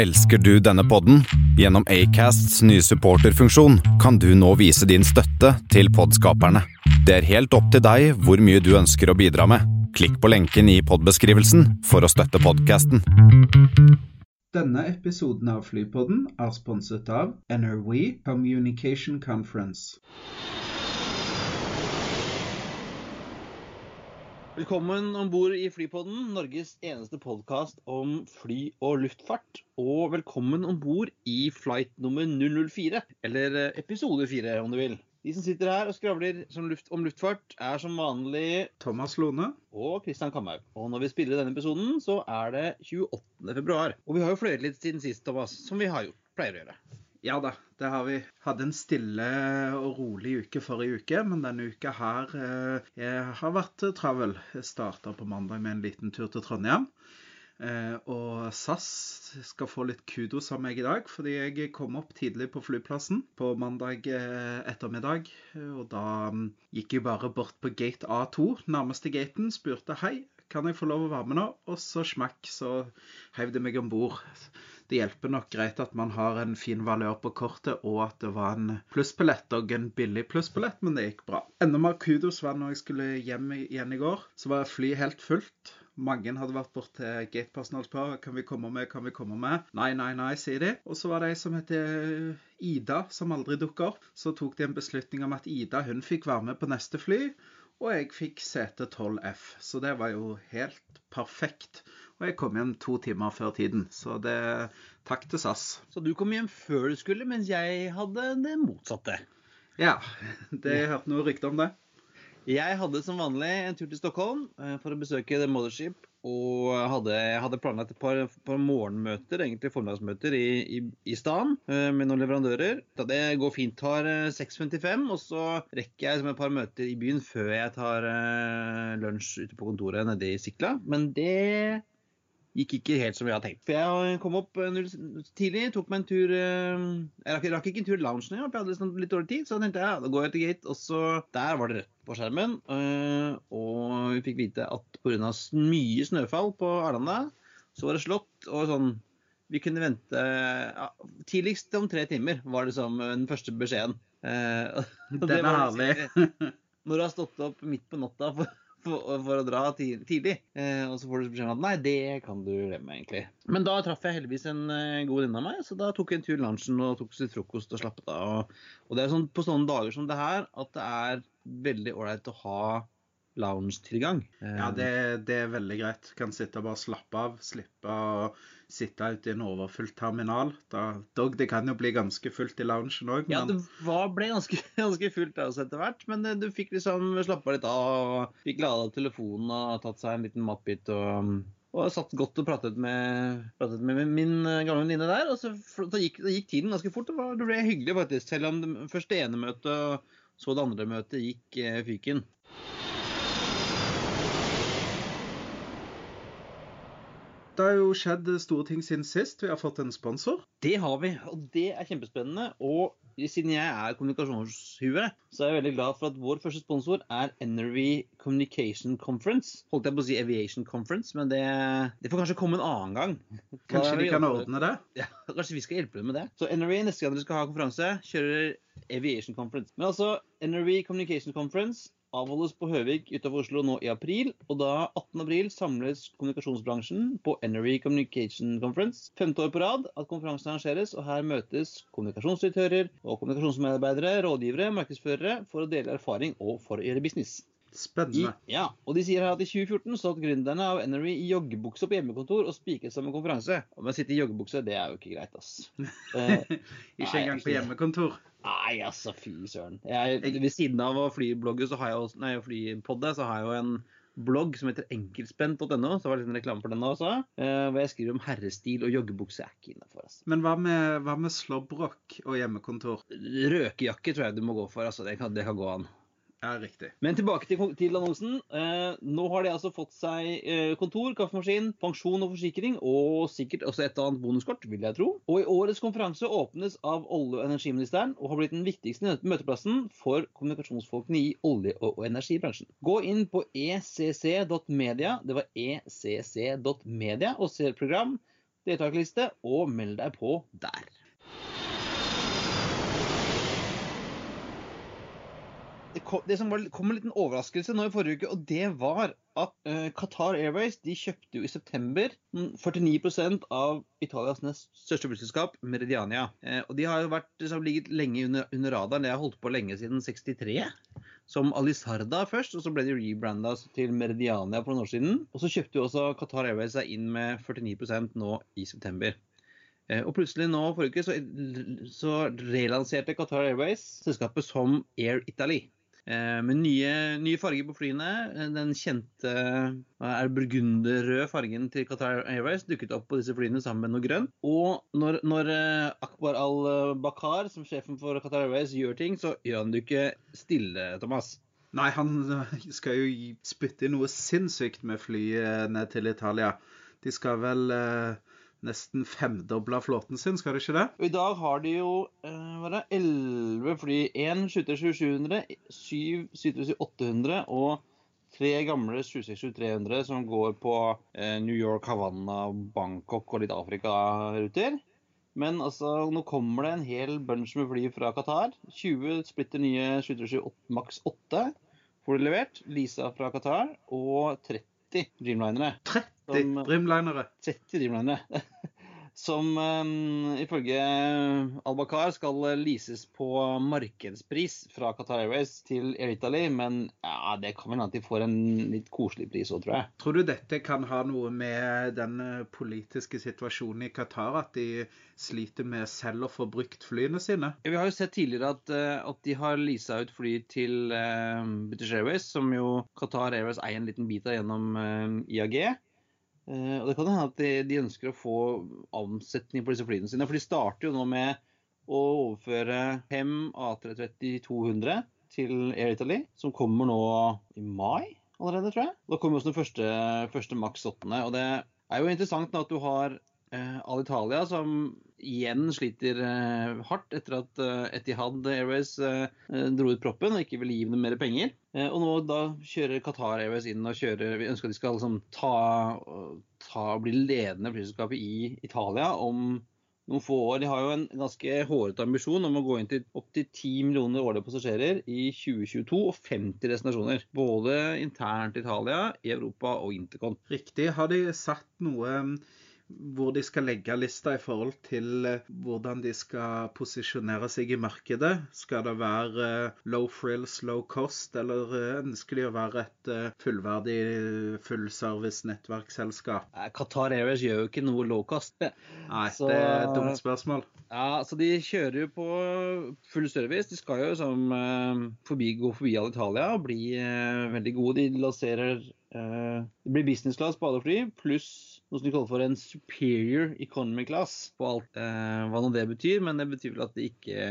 Elsker du denne podden? Gjennom Acasts nye supporterfunksjon kan du nå vise din støtte til podskaperne. Det er helt opp til deg hvor mye du ønsker å bidra med. Klikk på lenken i podbeskrivelsen for å støtte podkasten. Denne episoden av Flypodden er sponset av NRW Communication Conference. Velkommen om bord i Flypodden, Norges eneste podkast om fly og luftfart. Og velkommen om bord i flight nummer 004, eller eh, episode 4 om du vil. De som sitter her og skravler luft, om luftfart, er som vanlig Thomas Lone. og Kristian Kamhaug. Og når vi spiller denne episoden, så er det 28. februar. Og vi har jo fløyet litt siden sist, Thomas, som vi har gjort, pleier å gjøre. Ja da, det har vi. Hadde en stille og rolig uke forrige uke, men denne uka her eh, har vært travel. Jeg starta på mandag med en liten tur til Trondheim. Eh, og SAS skal få litt kudos av meg i dag, fordi jeg kom opp tidlig på flyplassen på mandag eh, ettermiddag. Og da mm, gikk jeg bare bort på gate A2, nærmeste gaten, spurte hei, kan jeg få lov å være med nå? Og så smakk, så heiv de meg om bord. Det hjelper nok greit at man har en fin valør på kortet, og at det var en plussbillett, og en billig plussbillett, men det gikk bra. Enda mer kudos var når jeg skulle hjem igjen i går. Så var flyet helt fullt. Mange hadde vært bort til gatepersonal og kan vi komme med, kan vi komme med. Nei, nei, nei, sier de. Og så var det ei som heter Ida, som aldri dukker opp. Så tok de en beslutning om at Ida hun fikk være med på neste fly. Og jeg fikk sete 12F, så det var jo helt perfekt. Og jeg kom hjem to timer før tiden, så det takk til SAS. Så du kom hjem før du skulle, mens jeg hadde det motsatte. Ja, det jeg hørte noe rykte om det. Jeg hadde som vanlig en tur til Stockholm eh, for å besøke The Mothership. Og hadde, hadde planlagt et par, par, morgenmøter, egentlig formiddagsmøter, i, i, i staden med noen leverandører. Da det går fint, tar 6.55, og så rekker jeg som et par møter i byen før jeg tar uh, lunsj ute på kontoret nede i Sikla. Men det gikk ikke helt som jeg hadde tenkt. For jeg kom opp tidlig, tok meg en tur Jeg rakk, rakk ikke en tur i loungen, jeg hadde liksom litt dårlig tid, så da tenkte jeg ja, da går jeg til gate. Og så der var det rødt på skjermen. Og vi fikk vite at pga. mye snøfall på Arlanda, så var det slått. Og sånn Vi kunne vente ja, Tidligst om tre timer, var liksom den første beskjeden. Den er herlig. Når du har stått opp midt på natta for for, for, å dra tidlig. Eh, og så får du beskjed om at nei, det kan du glemme, egentlig. Men da traff jeg heldigvis en uh, god venninne av meg, så da tok jeg en tur i lunsjen og tok litt frokost og slappet av. Og, og, det er sånn på sånne dager som det her at det er veldig ålreit å ha lounge-tilgang. Ja, det, det, er veldig greit. Kan sitte og bare slappe av. Slippe å sitte ute i en overfylt terminal. Da, dog, det kan jo bli ganske fullt i loungen òg. Men... Ja, det var, ble ganske, ganske fullt der også etter hvert. Men eh, du fikk liksom slappa litt av. og Fikk lada telefonen og tatt seg en liten matbit. og... Og jeg satt godt og pratet med, pratet med min gamle venninne der. Og så da gikk, da gikk, tiden ganske fort. Var, det ble hyggelig, faktisk. Selv om det første ene møtet og så det andre møtet gikk eh, fyken. Det har jo skjedd store ting siden sist. Vi har fått en sponsor. Det har vi, og det er kjempespennende. Og siden jeg er kommunikasjonshue, så er jeg veldig glad for at vår første sponsor er NRV Communication Conference. Holdt jeg på å si Aviation Conference, men det, det får kanskje komme en annen gang. Kanskje de kan ordne det? Ja, kanskje vi skal hjelpe dem med det. Så NRV, neste gang dere skal ha konferanse, kjører Aviation Conference. Men altså, NRV Communication Conference avholdes på Høvik utover Oslo nå i april. Og da 18. april samles kommunikasjonsbransjen på Energy Communication Conference. Femte år på rad at konferansen arrangeres, og her møtes kommunikasjonsdirektører og kommunikasjonsmedarbeidere, rådgivere, markedsførere for å dele erfaring og for å gjøre business. Spennende. I, ja, og de sier her at i 2014 satt gründerne av Enery i joggebukse på hjemmekontor og spiket sammen konferanse. Om jeg sitter i joggebukse, det er jo ikke greit, ass. ikke engang på hjemmekontor? Nei, altså, fy søren. Jeg, ved siden av å flyblogge, så har jeg også, nei, flypodde, så har jeg jo en blogg som heter enkeltspent.no. Så var det en reklame for den også. Uh, hvor jeg skriver om herrestil og joggebukse er ikke innafor. Altså. Men hva med, hva med slåbrok og hjemmekontor? Røkejakke tror jeg du må gå for. altså Det kan, det kan gå an. Ja, riktig. Men tilbake til, til annonsen. Eh, nå har de altså fått seg eh, kontor, kaffemaskin, pensjon og forsikring, og sikkert også et annet bonuskort, vil jeg tro. Og i årets konferanse åpnes av olje- og energiministeren og har blitt den viktigste møteplassen for kommunikasjonsfolkene i olje- og energibransjen. Gå inn på ecc.media, det var ecc.media, og se program deltakerliste, og meld deg på der. Det kom, det som var, kom en liten overraskelse nå i forrige uke, og det var at uh, Qatar Airways de kjøpte jo i september 49% av Italias nest største busselskap, Meridiania. Uh, og de har jo vært, liksom, ligget lenge under, under radaren. Det har holdt på lenge siden 63 som Alisarda først, og så ble de rebranda til Meridiania for noen år siden. Og så kjøpte jo også Qatar Airways seg inn med 49% nå i september. Eh, og plutselig nå forrige uke så, så relanserte Qatar Airways selskapet som Air Italy. Eh, med nye, nye, farger på flyene. Eh, den kjente er burgunderrøde fargen til Qatar Airways dukket opp på disse flyene sammen med noe grønt. Og når, når eh, Akbar al-Bakar, som sjefen for Qatar Airways, gjør ting, så gjør han det ikke stille, Thomas. Nei, han skal jo spytte inn noe sinnssykt med flyet ned til Italia. De skal vel eh, nesten femdobla flåten sin, skal det ikke det? Og I dag har de jo eh, 11 fly. Én 737-700, syv 737-800 og tre gamle 767-300 som går på eh, New York, Havanna, Bangkok og litt Afrika-ruter. Men altså, nå kommer det en hel bunch med fly fra Qatar. 20 splitter nye 737 Max 8 får de levert. Lisa fra Qatar. Og 30 Dreamlinere. 30 Dreamlinere. 30 Dreamlinere. som um, ifølge Al-Bakar skal leases på markedspris fra Qatar Airways til Air Italy, men ja, det kan vel hende de får en litt koselig pris òg, tror jeg. Tror du dette kan ha noe med den eh, politiske situasjonen i Qatar, at de sliter med selv å få brukt flyene sine? Ja, vi har jo sett tidligere at, eh, at de har leasa ut fly til uh, British Airways, som jo Qatar Airways eier en liten bit av gjennom uh, IAG. Eh, og det kan hende at de, de, ønsker å få omsetning på disse flyene sine. For de starter jo nå med å overføre fem A330-200 til Air Italy, som kommer nå i mai allerede, tror jeg. Da kommer også den første, første Max 8. Og det er jo interessant at du har eh, Alitalia, som igjen sliter eh, hardt etter at eh, Etihad Airways eh, dro ut proppen og ikke ville gi dem mer penger. Og nå da kjører Qatar Airways inn og kjører Vi ønsker at de skal liksom ta, ta bli ledende flyselskapet i Italia om noen få år. De har jo en ganske hårete ambisjon om å gå inn til opptil 10 millioner årlige passasjerer i 2022 og 50 destinasjoner. Både internt i Italia, i Europa og Intercon. Riktig. Har de satt noe hvor de skal legge lista i forhold til eh, hvordan de skal posisjonere seg i markedet. Skal det være eh, low frills, low cost, eller eh, ønsker de å være et fullverdig fullservice nettverksselskap? Qatar Airways gjør jo ikke noe low cost. Nei, så, det er et dumt spørsmål. Ja, så De kjører jo på full service. De skal jo som forbi, gå forbi Alitalia og bli veldig gode. De lanserer Det blir business class på alle fly, pluss noe som de kaller for en superior economy class på alt. Eh, hva nå det betyr, men det betyr vel at det ikke,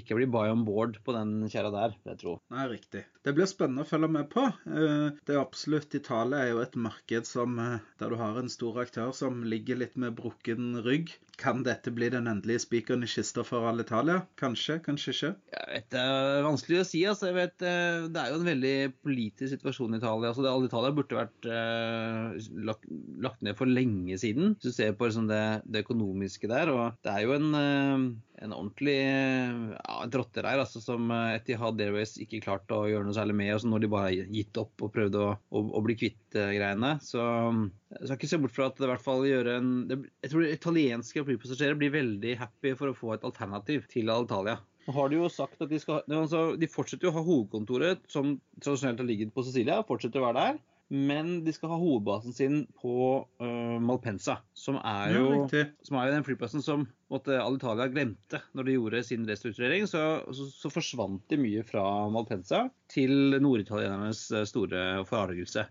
ikke blir buy on board på den kjerra der, jeg tror. Nei, riktig. Det blir spennende å følge med på. Eh, det er absolutt Italia er jo et marked som, eh, der du har en stor aktør som ligger litt med brukken rygg. Kan dette bli den endelige spikeren i kista for Alitalia? Kanskje, kanskje ikke? Jeg vet, Det er vanskelig å si. altså. Jeg vet, eh, Det er jo en veldig politisk situasjon i Italia. altså det, Alitalia burde vært uh, lagt, lagt, ned for lenge siden, hvis du ser på liksom det, det, økonomiske der. og Det er jo en, uh, en ordentlig ja, der, altså, som Etihad Airways ikke klarte å gjøre noe særlig med. Altså, når de bare gitt opp og prøvde å, å, å bli kvitt greiene. Så jeg skal ikke se bort fra at det i hvert fall gjør en det, Jeg tror italienske flypassasjerer blir veldig happy for å få et alternativ til Alitalia. Nå har De jo sagt at de, skal, altså, de fortsetter å ha hovedkontoret som tradisjonelt har ligget på Sicilia, fortsetter å være der. Men de skal ha hovedbasen sin på uh, Malpensa, som er, jo, ja, som er den flyplassen som måtte, Alitalia glemte når de gjorde sin restrukturering. Så, så, så forsvant de mye fra Malpensa til norditalienernes eh, store forargelse.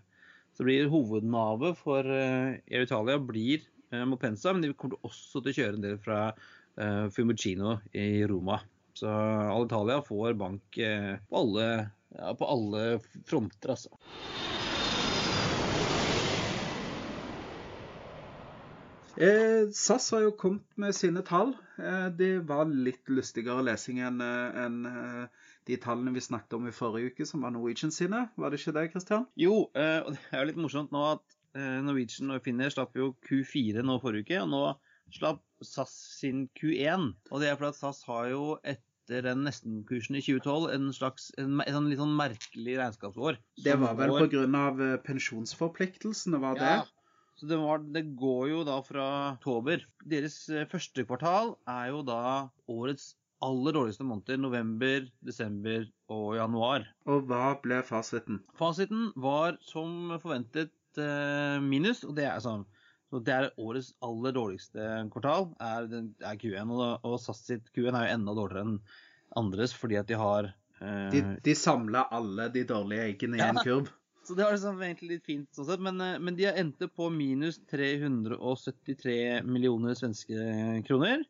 Så blir hovednavet for uh, Air Italia blir uh, Malpensa, men de kommer også til å kjøre en del fra uh, Fiumicino i Roma. Så Alitalia får bank på alle, ja, på alle fronter, altså. Eh, SAS har jo kommet med sine tall. Eh, det var litt lystigere lesing enn eh, en, eh, de tallene vi snakket om i forrige uke, som var Norwegian sine. Var det ikke det, Christian? Jo, eh, og det er jo litt morsomt nå at eh, Norwegian og Finner slapp jo Q4 nå forrige uke. og nå slapp SAS sin Q1. Og det er fordi at SAS har jo etter den nestenkursen i 2012 en slags en, en, sånn litt sånn merkelig regnskapsår. Det var vel pga. pensjonsforpliktelsene, var det? Ja. Så det, var, det går jo da fra oktober. Deres eh, første kvartal er jo da årets aller dårligste måneder. November, desember og januar. Og hva ble fasiten? Fasiten var som forventet eh, minus, og det er sånn så det er årets aller dårligste kvartal, er, er Q1. Og, og SAS sitt Q1 er jo enda dårligere enn andres, fordi at de har eh, De, de samla alle de dårlige eggene i Ja. en kurv. Så det var liksom egentlig litt fint sånn sett. Men, eh, men de endte på minus 373 millioner svenske kroner.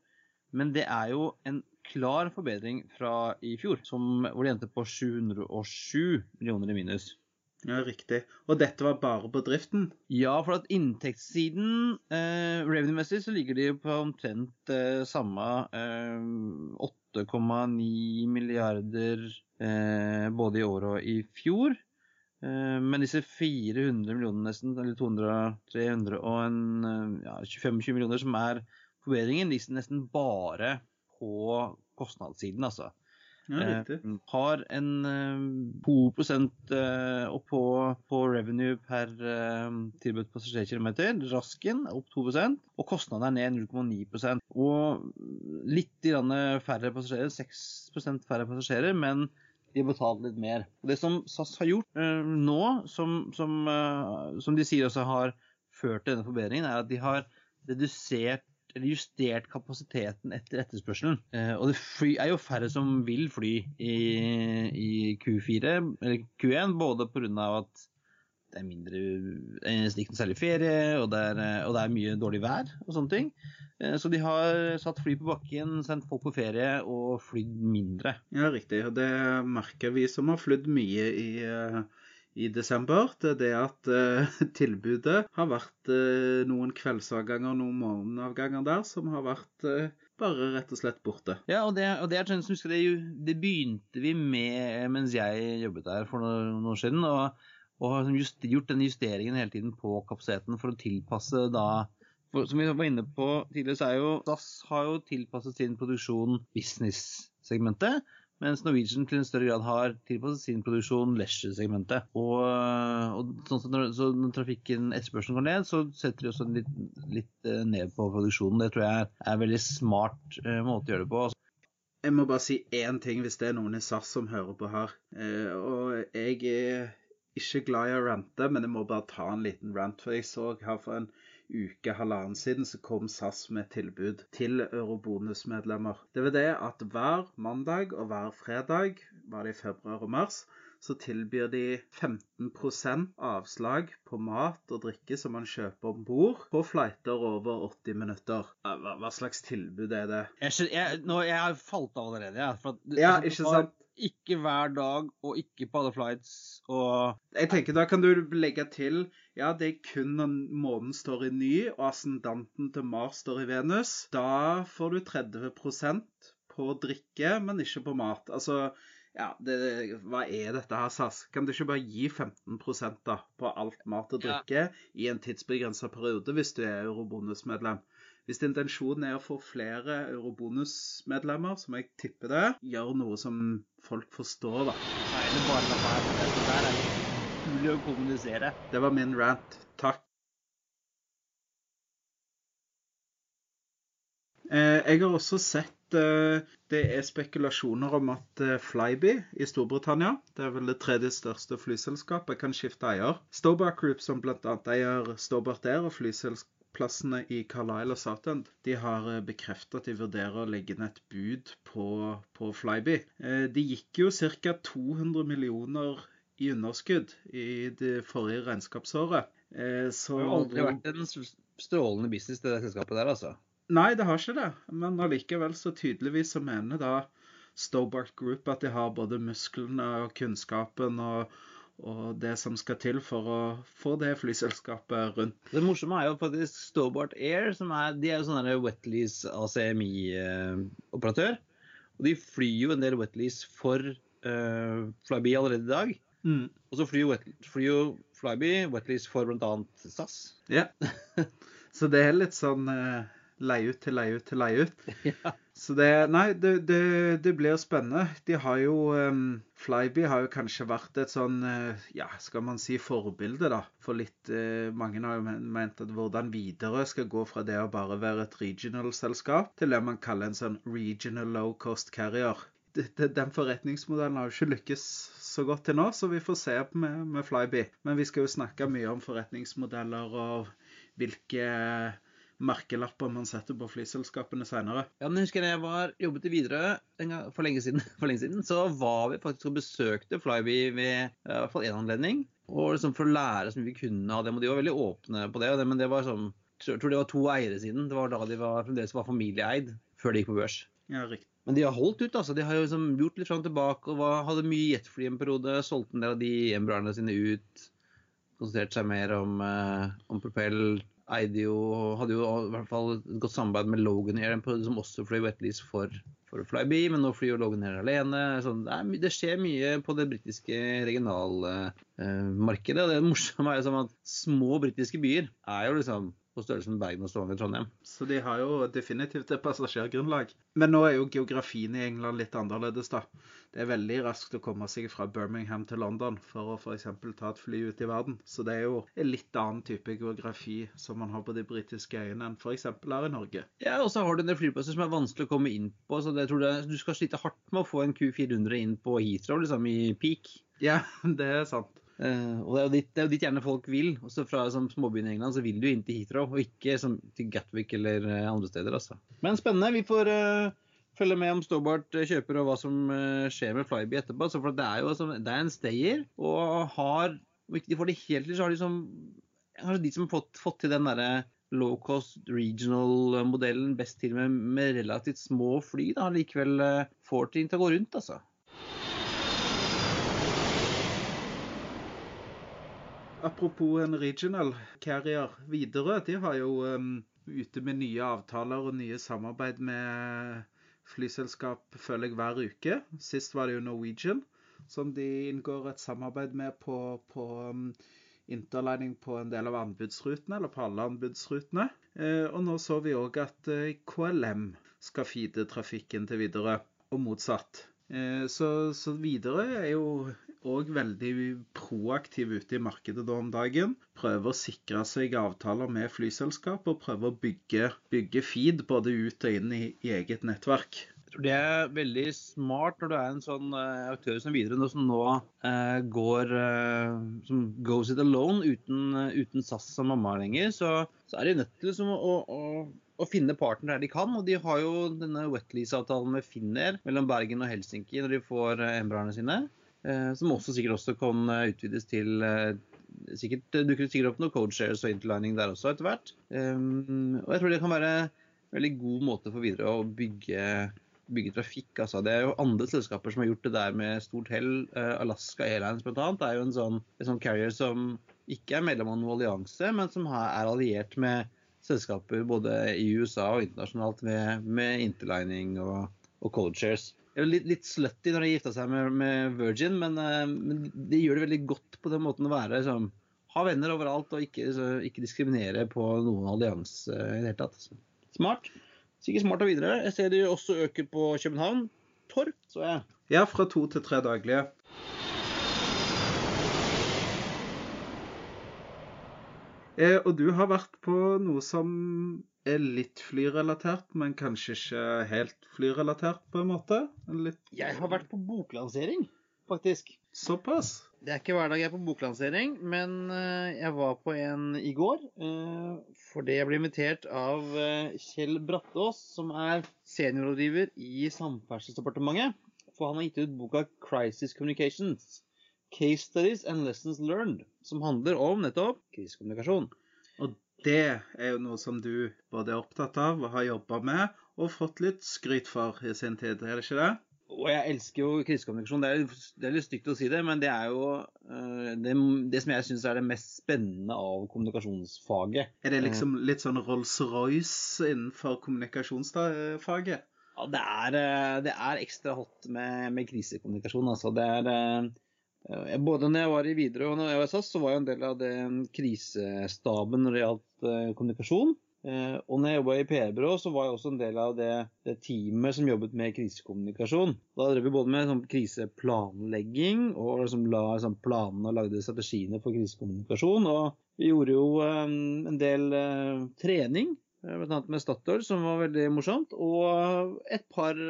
Men det er jo en klar forbedring fra i fjor, som, hvor de endte på 707 millioner i minus. Ja, riktig. Og dette var bare på driften? Ja, for at inntektssiden, eh, revenue-messig, så ligger de på omtrent eh, samme eh, 8,9 milliarder eh, både i år og i fjor. Eh, men disse 400 millionene nesten, eller 200, 300 og en eh, ja, 25 millioner som er forbedringen, ligger nesten bare på kostnadssiden, altså. Ja. Eh, har en eh, 2 eh, opp på, på revenue per eh, tilbudt passasjerkilometer. Rasken er opp 2% og kostnaden er ned 0,9% Og litt færre passasjerer, 6% færre passasjerer, men de har betalt litt mer. Det som SAS har gjort eh, nå, som, som, eh, som de sier også har ført til denne forbedringen, er at de har redusert eller justert kapasiteten etter etterspørselen. Eh, og det fly, er jo færre som vil fly i, i Q4, eller Q1, både pga. at det er mindre eh, ikke noe særlig ferie, og det, er, eh, og det er mye dårlig vær og sånne ting. Eh, så de har satt fly på bakken, sendt folk på ferie og flydd mindre. Ja, riktig. Og det merker vi som har flydd mye i, i desember. Det er det at tilbudet har vært noen kveldsavganger, noen morgenavganger der, som har vært bare rett og slett borte. Ja, og det, og det er sånn som husker det, det begynte vi med mens jeg jobbet der for noen år siden. Og, og har just, gjort den justeringen hele tiden på kapasiteten for å tilpasse da for, Som vi var inne på tidligere, så er jo SAS har jo tilpasset sin produksjon business-segmentet. Mens Norwegian til en større grad har tilpasset sin produksjon leisure-segmentet. Og, og sånn sett når, så når trafikken etterspørselen går ned, så setter de også litt, litt eh, ned på produksjonen. Det tror jeg er en veldig smart eh, måte å gjøre det på. Jeg må bare si én ting hvis det er noen i SAS som hører på her. Eh, og jeg er ikke glad i å rante, men jeg må bare ta en liten rant. For jeg så her for en uke, halvannen siden, så kom SAS med et tilbud til eurobonusmedlemmer. Det var det at hver mandag og hver fredag, var det i februar og mars, så tilbyr de 15% avslag på mat og drikke som man kjøper om bord på flighter over 80 minutter. Hva, hva slags tilbud er det? Jeg, jeg, nå, jeg har falt av allerede. For Ja, altså, ikke sant? Ikke hver dag, og ikke på alle flights. Og Jeg tenker Da kan du legge til ja, det er kun når månen står i ny og ascendanten til Mars står i Venus. Da får du 30% på drikke, men ikke på mat. Altså, ja, det, hva er dette her, SAS? Kan du ikke bare gi 15 da på alt mat og Ja. drikke i en tidsbegrensa periode hvis du er eurobonusmedlem? Hvis intensjonen er å få flere eurobonusmedlemmer, som jeg tipper det, gjør noe som folk forstår, da. er det bare la være. Det der er umulig å kommunisere. Det var min rant. Takk. Eh, Jeg har også sett eh, det er spekulasjoner om at eh, Flyby i Storbritannia, det er vel det tredje største flyselskapet, kan skifte eier. Stobart Group, som bl.a. eier Stobart Air og flyselskapsplassene i Carlisle og Southend, de har eh, bekreftet at de vurderer å legge ned et bud på, på Flyby. Eh, De gikk jo ca. 200 millioner i underskudd i det forrige regnskapsåret. Eh, Så Det har aldri vært en strålende business, det der selskapet der, altså. Nei, det har ikke det. Men allikevel så tydeligvis så mener da Stobart Group at de har både musklene og kunnskapen og, og det som skal til for å få det flyselskapet rundt. Det morsomme er jo faktisk Stobart Air, som er, de er jo sånn wetlease ACMI-operatør. Og de flyr jo en del wetlease for uh, Flyby allerede i dag. Og så flyr jo, wet, flyr jo Flyby wetlease for bl.a. SAS. Ja. Så det er litt sånn uh, leie ut til leie ut til leie ut. Ja. Så det Nei, det, det, det blir spennende. De har jo um, Flyby har jo kanskje vært et sånn uh, Ja, skal man si forbilde, da. For litt uh, Mange har jo ment at hvordan Widerøe skal gå fra det å bare være et regional-selskap til det man kaller en sånn regional low cost carrier. Den forretningsmodellen har jo ikke lykkes så godt til nå, så vi får se med, med Flyby. Men vi skal jo snakke mye om forretningsmodeller og hvilke merkelapper man setter på flyselskapene senere. Ja, men husker jeg var, jobbet i Widerøe for, for lenge siden, så var vi faktisk og besøkte Flyby ved i hvert fall én anledning. Og liksom for å lære så mye vi kunne av dem. Og de var veldig åpne på det. Men det var sånn, jeg tror det var to eiere siden. Det var da de var, fremdeles var familieeid, før de gikk på børs. Ja, riktig. Men de har holdt ut, altså. De har jo liksom gjort litt fram og tilbake og var, hadde mye jetfly en periode. Solgte en del av de embraerne sine ut. Konsentrerte seg mer om, eh, om propell eide jo, hadde jo i hvert fall et godt samarbeid med Logan Air, som også fløy wetlease for, for Flyby, men nå flyr Logan Air alene. Sånn, det, det, skjer mye på det britiske regionalmarkedet. Eh, og det morsomme er jo sånn at små britiske byer er jo liksom på størrelse med Bergen og Stavanger og Trondheim. Så de har jo definitivt et passasjergrunnlag. Men nå er jo geografien i England litt annerledes, da. Det er veldig raskt å komme seg fra Birmingham til London for å f.eks. ta et fly ut i verden. Så det er jo en litt annen type geografi som man har på de britiske øyene enn f.eks. her i Norge. Ja, og så har du en del flyplasser som er vanskelig å komme inn på. så jeg tror det, Du skal slite hardt med å få en Q400 inn på Heathrow liksom i peak. Ja, det er sant. Uh, og det er, jo dit, er jo dit gjerne folk vil. Også fra som småbyen i England så vil du inn til Heathrow, og ikke som, til Gatwick eller uh, andre steder. altså. Men spennende. Vi får uh, følge med om Stobart kjøper og hva som skjer med Flyby etterpå. Altså, for det er jo altså, det er en stayer, og har Om ikke de får det helt til, så har de som kanskje de som har fått, fått til den derre low cost regional-modellen best til med, med relativt små fly, da likevel får ting til å gå rundt, altså. Apropos en regional carrier, Widerøe de har jo um, ute med nye avtaler og nye samarbeid med flyselskap, føler jeg, hver uke. Sist var det jo Norwegian, som de inngår et samarbeid med på, på um, interlining på en del av anbudsrutene, eller på alle anbudsrutene. Eh, og nå så vi òg at eh, KLM skal feede trafikken til Widerøe, og motsatt. Eh, så, så videre er jo òg veldig proaktiv ute i markedet da om dagen. Prøver å sikre seg avtaler med flyselskap og prøver å bygge, bygge feed både ut og inn i, i eget nettverk. Det er veldig smart når du er en sånn uh, aktør som Widerøe, som nå uh, går uh, som goes it alone uten, uten SAS som mamma lenger. Så, så er de nødt til liksom, å, å å finne partner der de kan. Og de har jo denne wetlease-avtalen med Finnair mellom Bergen og Helsinki når de får Embraerne sine. Eh, som også sikkert også kan eh, utvides til eh, sikkert dukker sikkert opp noen codeshares og interlining der også etter hvert. og jeg tror det kan være en veldig god måte for videre å bygge, bygge trafikk. Altså, det er jo andre selskaper som har gjort det der med stort hell. Alaska Airlines bl.a. er jo en sånn, en sånn, carrier som ikke er medlem av noen allianse, men som er alliert med selskaper både i USA og internasjonalt med, med interlining og, og codeshares litt, litt slutty når de gifta seg med, med Virgin, men, uh, men, de gjør det veldig godt på den måten å være liksom, Ha venner overalt og ikke, så, ikke diskriminere på noen allianse uh, i det hele tatt. Så. Smart. Sikkert smart og videre. Jeg ser de også øker på København. Torp, så jeg. Ja, fra to til tre daglige. Eh, og du har vært på noe som er litt flyrelatert, men kanskje ikke helt flyrelatert, på en måte? Litt... Jeg har vært på boklansering, faktisk. Såpass? Det er ikke hver dag jeg er på boklansering, men eh, jeg var på en i går. Eh, fordi jeg ble invitert av eh, Kjell Brattås, som er seniorrådgiver i Samferdselsdepartementet. For han har gitt ut boka 'Crisis Communications'. Case Studies and Lessons Learned, som handler om nettopp krisekommunikasjon. Og det er jo noe som du både er opptatt av og har jobba med og fått litt skryt for i sin tid, er det ikke det? Og jeg elsker jo krisekommunikasjon. Det er, det er litt stygt å si det, men det er jo uh, det, det, som jeg syns er det mest spennende av kommunikasjonsfaget. Er det liksom litt sånn Rolls-Royce innenfor kommunikasjonsfaget? Ja, det er, eh, det er ekstra hot med, med krisekommunikasjon. Altså. Det er både når jeg var i Widerøe og når jeg var i SAS, så var jeg en del av den krisestaben når det gjaldt eh, kommunikasjon. Eh, og når jeg jobba i PR-byrå, så var jeg også en del av det, det, teamet som jobbet med krisekommunikasjon. Da drev vi både med sånn, kriseplanlegging og liksom, la sånn, planene og lagde strategiene for krisekommunikasjon. Og vi gjorde jo en del trening, bl.a. med Statoil, som var veldig morsomt. Og et par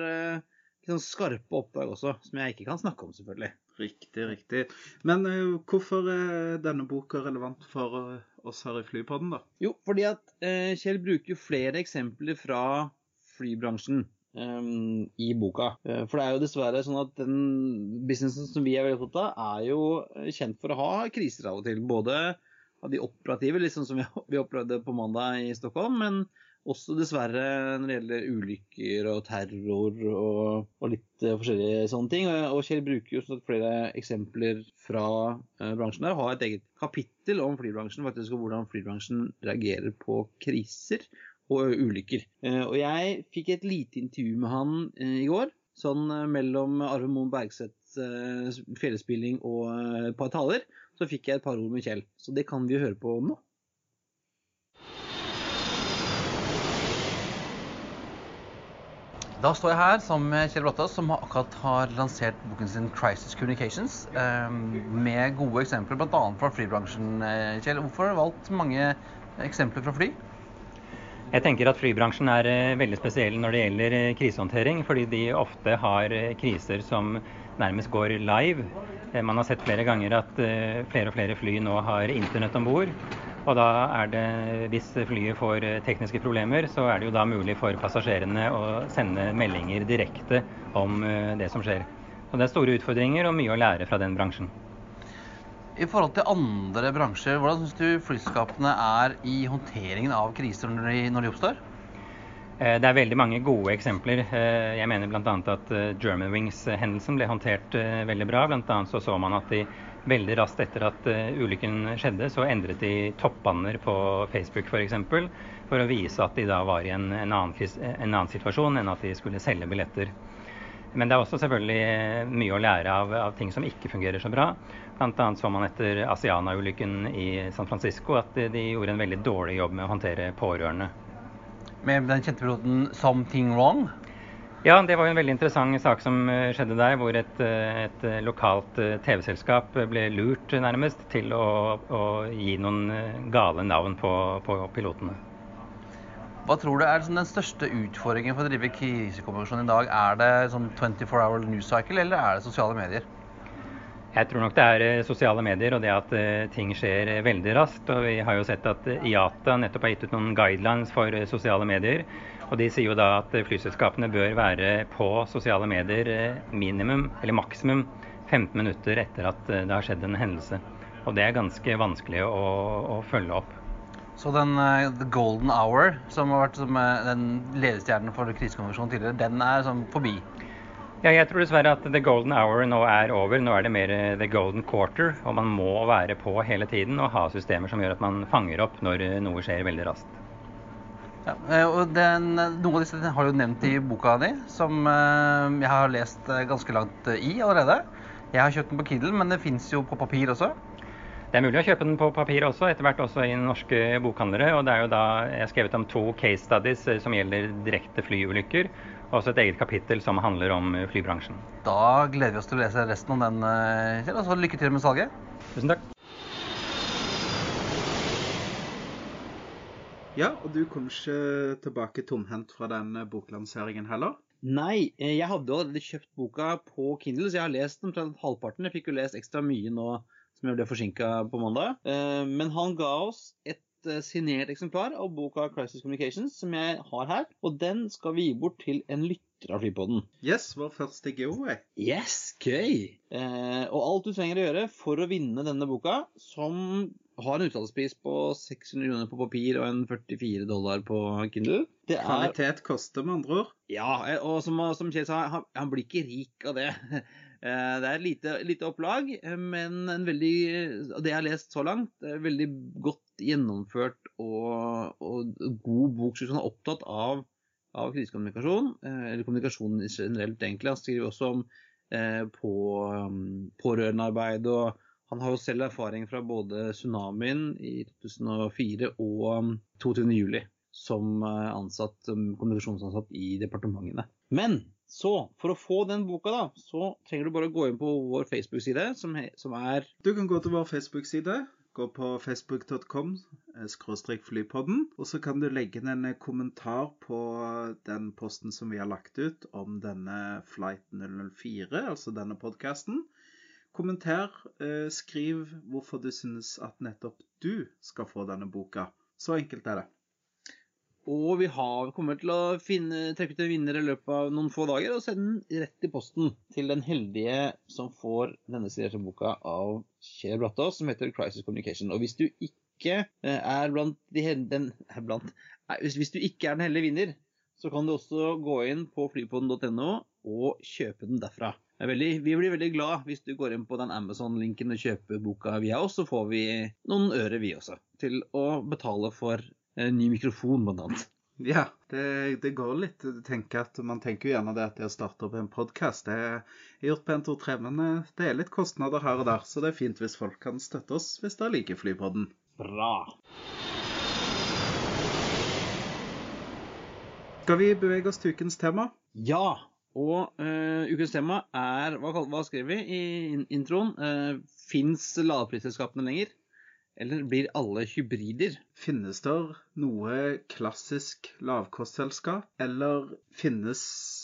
sånn skarpe oppdrag også, som jeg ikke kan snakke om, selvfølgelig. Riktig, riktig. Men uh, hvorfor er denne boka relevant for uh, oss her i Flypodden, da? Jo, fordi at uh, Kjell bruker jo flere eksempler fra flybransjen um, i boka. for det er jo dessverre sånn at den businessen som vi er veldig opptatt av, er jo kjent for å ha kriser av og til. Både av de operative, liksom som vi opplevde på mandag i Stockholm, men også dessverre når det gjelder ulykker og terror og, og litt uh, forskjellige sånne ting. Og, Kjell bruker jo flere eksempler fra uh, bransjen der, har et eget kapittel om flybransjen faktisk, og hvordan flybransjen reagerer på kriser og ulykker. og jeg fikk et lite intervju med han i går, sånn mellom Arve Moen Bergseths fjellspilling og et par taler. Så fikk jeg et par ord med Kjell. Så det kan vi høre på nå. Da står jeg her sammen med Kjell Brattås, som akkurat har lansert boken sin 'Crisis Communications', ehm, med gode eksempler bl.a. fra flybransjen. Eh, Kjell, hvorfor har du valgt mange eksempler fra fly? Jeg tenker at flybransjen er eh, veldig spesiell når det gjelder eh, krisehåndtering, fordi de ofte har kriser som nærmest går live. Man har sett flere ganger at flere og flere fly nå har internett om bord. Og da er det, hvis flyet får tekniske problemer, så er det jo da mulig for passasjerene å sende meldinger direkte om eh, det som skjer. Og det er store utfordringer og mye å lære fra den bransjen. I forhold til andre bransjer, hvordan syns du flyselskapene er i håndteringen av kriser når de, når de oppstår? Eh, det er veldig mange gode eksempler. Eh, jeg mener bl.a. at Germanwings-hendelsen ble håndtert veldig bra. Annet så, så man at de veldig raskt etter at uh, ulykken skjedde, så endret de toppbanner på Facebook f.eks. For, eksempel, for å vise at de da var i en, en, annen, en, annen, situasjon enn at de skulle selge billetter. Men det er også selvfølgelig eh, mye å lære av, av ting som ikke fungerer så bra. Bl.a. så man etter Asiana-ulykken i San Francisco at de gjorde en veldig dårlig jobb med å håndtere pårørende. Med den kjente piloten 'Something Wrong'? Ja, det var en veldig interessant sak som eh, skjedde der, hvor et, eh, et eh, lokalt TV-selskap ble lurt nærmest til å, å gi noen gale navn på, på, pilotene. Hva tror du er den største utfordringen for å drive krisekommunikasjon i dag? Er det sånn 24 hour news cycle, eller er det sosiale medier? Jeg tror nok det er sosiale medier og det at ting skjer veldig raskt. Og vi har jo sett at IATA nettopp har gitt ut noen guidelines for sosiale medier og De sier jo da at flyselskapene bør være på sosiale medier eh, minimum, eller maksimum, 15 minutter etter at eh, det har skjedd en hendelse. Og det er ganske vanskelig å, å følge opp. Så den uh, Golden Hour, som har vært som, uh, den ledestjernen for krisekonvensjonen tidligere, den er sånn forbi? Ja, jeg tror dessverre at The Golden Hour nå er over. Nå er det mer The Golden Quarter. Og man må være på hele tiden og ha systemer som gjør at man fanger opp når noe skjer veldig raskt. Ja, eh, og den, Noen av disse har du nevnt i boka di, som eh, jeg har lest eh, ganske langt i allerede. Jeg har kjøpt den på Kiddel, men det fins jo på papir også. Det er mulig å kjøpe den på papir også, etter hvert også i norske bokhandlere. Og det er jo da jeg har skrevet om to case studies som gjelder direkte flyulykker. Og også et eget kapittel som handler om flybransjen. Da gleder vi oss til å lese resten om den, Kjell. Og så lykke til med salget. Tusen takk. Ja, og du kom ikke tilbake tomhendt fra den eh, boklanseringen heller? Nei, eh, jeg hadde jo allerede kjøpt boka på Kindle, så jeg har lest den omtrent halvparten. Jeg fikk jo lest ekstra mye nå som jeg ble forsinka på mandag. Eh, men han ga oss et signert eksemplar av boka 'Crisis Communications', som jeg har her. Og den skal vi gi bort til en lytter av Flypodden. Yes, vår første giveaway. Yes, gøy! og alt du trenger å gjøre for å vinne denne boka, som har en utsalgspris på 600 kroner på papir og en 44 dollar på Kindle. Det er... Kvalitet koster, med andre ord. Ja, og som, som Kjell sa, han, han, blir ikke rik av det. Eh, det er et lite, lite, opplag, men en veldig, det jeg har lest så langt, er veldig godt gjennomført og, og god bok. Han er opptatt av, av krisekommunikasjon, eh, eller kommunikasjon generelt, egentlig. Han skriver også om eh, på um, pårørendearbeid og han har jo selv erfaring fra både tsunamien i 2004 og 22. Um, juli. som ansatt, som kommunikasjonsansatt i departementene. Men så for å få den boka, da, så trenger du bare å gå inn på vår Facebook-side, som, som, er Du kan gå til vår Facebook-side. Gå på facebook.com flypodden, og så kan du legge inn en kommentar på den posten som vi har lagt ut om denne Flight 004, altså denne podkasten. Kommenter, eh, skriv hvorfor du syns at nettopp du skal få denne boka. Så enkelt er det. Og vi har, kommer til å finne, trekke ut en vinner i løpet av noen få dager og sende den rett i posten til den heldige som får denne signerte boka av Kjell Brattås, som heter 'Crisis Communication'. Og hvis du ikke eh, er blant de den, blant, hvis, du ikke er den heldige vinner, så kan du også gå inn på flypodden.no og kjøpe den derfra. Veldig, vi blir veldig glad hvis du går inn på den Amazon-linken og kjøper boka via oss, så får vi noen øre, vi også, til å betale for ny mikrofon, blant annet. Ja, det, det, går litt. Tenker at, man tenker jo gjerne det at det å starte opp en podkast er gjort på en, to, tre, men eh, det er litt kostnader her og der, så det er fint hvis folk kan støtte oss hvis de liker Flypodden. Bra. Skal vi bevege oss til ukens tema? Ja. Og uh, ukens tema er Hva, hva skrev vi i introen? Uh, Fins lavprisselskapene lenger? Eller blir alle hybrider? Finnes det noe klassisk lavkostselskap, eller finnes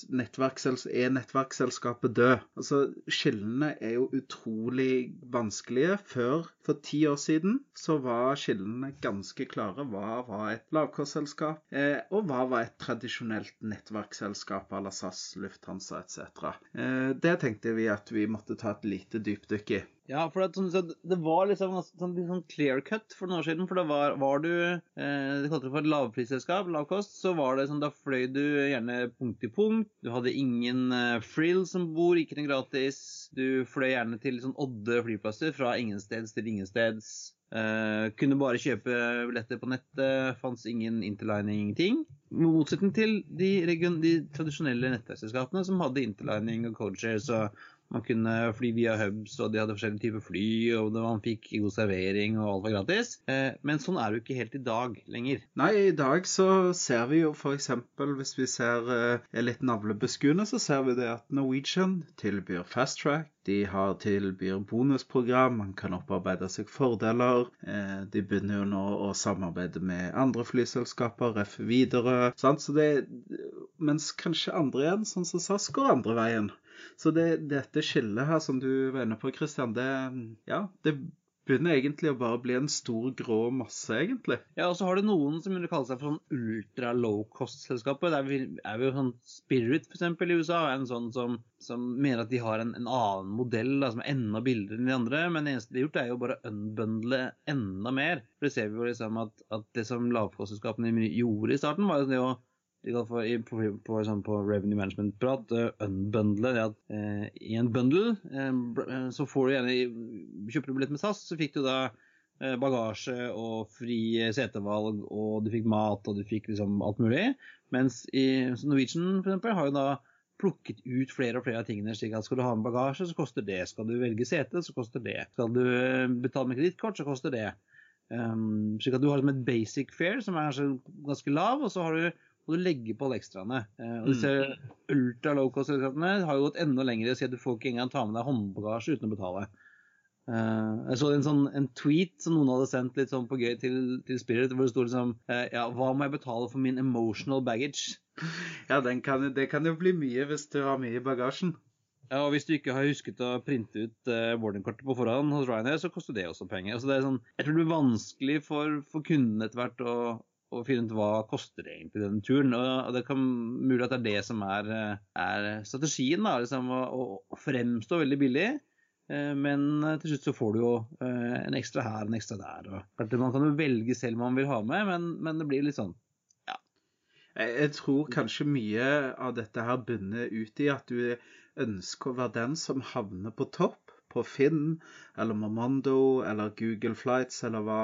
er nettverksselskapet død? Altså, Skillene er jo utrolig vanskelige. Før, for ti år siden, så var skillene ganske klare. Hva var et lavkostselskap, eh, og hva var et tradisjonelt nettverksselskap à la SAS, Lufthansa etc. Eh, det tenkte vi at vi måtte ta et lite dypdykk i. Ja, for det, det var liksom sånn, sånn clear cut for noen år siden. For da var, var, du eh, Det kalte det for et lavprisselskap, lavkost. Så var det sånn, da fløy du gjerne punkt til punkt. Du hadde ingen eh, frill som bor, ikke noe gratis. Du fløy gjerne til sånn odde flyplasser fra ingensteds til ingensteds. Uh, kunne bare kjøpe billetter på nettet. Fantes ingen interlining, ingenting. I motsetning til de, de tradisjonelle nettverksselskapene som hadde interlining og codeshare. og man kunne fly via hubs, og de hadde forskjellige typer fly, og man fikk god servering, og alt var gratis. Eh, men sånn er det jo ikke helt i dag lenger. Nei, i dag så ser vi jo f.eks. hvis vi ser eh, er litt navlebeskuende, så ser vi det at Norwegian tilbyr fast track. De har tilbyr bonusprogram, man kan opparbeide seg fordeler. Eh, de begynner jo nå å samarbeide med andre flyselskaper, ref. Sant? Så mens kanskje andre igjen, sånn som SAS, går andre veien. Så det, dette skillet her som du var inne på, Christian, det, ja, det begynner egentlig å bare bli en stor grå masse, egentlig. Ja, og så har du noen som vil kalle seg for sånn ultra low cost-selskaper. Der er vi jo sånn Spirit f.eks. i USA en sånn som, som mener at de har en, en annen modell da, som er enda billigere enn de andre. Men det eneste de har gjort, er jo bare å unbundle enda mer. For det ser vi jo liksom at, at det som lavkostselskapene gjorde i starten, var jo det å de kan få på, på, sånn på revenue management-prat uh, unbundle. det at uh, I en bundle uh, så får du gjerne Kjøper du billett med SAS, så fikk du da bagasje og fri setevalg, og du fikk mat og du fikk liksom alt mulig. Mens i Norwegian for eksempel, har jo da plukket ut flere og flere av tingene. slik at Skal du ha med bagasje, så koster det. Skal du velge sete, så koster det. Skal du betale med kredittkort, så koster det. Um, slik at du har liksom et basic fare som er ganske lav, og så har du og du legger på alle ekstraene. Eh, og disse mm. ultra low cost-selskapene har jo gått enda lenger i å si at du får ikke engang ta med deg håndbagasje uten å betale. Uh, jeg så en, sånn, en tweet som noen hadde sendt litt sånn på gøy til, til Spirit, hvor det sto liksom uh, Ja, hva må jeg betale for min emotional baggage? Ja, kan, det kan jo bli mye hvis du har mye i bagasjen. Ja, og Hvis du ikke har husket å printe ut uh, boardingkortet på forhånd hos Ryanair, så koster det også penger. Altså, det er sånn, jeg tror det blir vanskelig for, for kundene etter hvert å, og finne ut hva koster egentlig denne turen. Og det kan mulig at det er det som er, er strategien. da, liksom, å, å, fremstå veldig billig. Eh, men til slutt så får du jo eh, en ekstra her en ekstra der. Og man kan jo velge selv hva man vil ha med, men, men det blir litt sånn ja. Jeg tror kanskje mye av dette her bunner ut i at du ønsker å være den som havner på topp på Finn eller Momondo eller Google Flights eller hva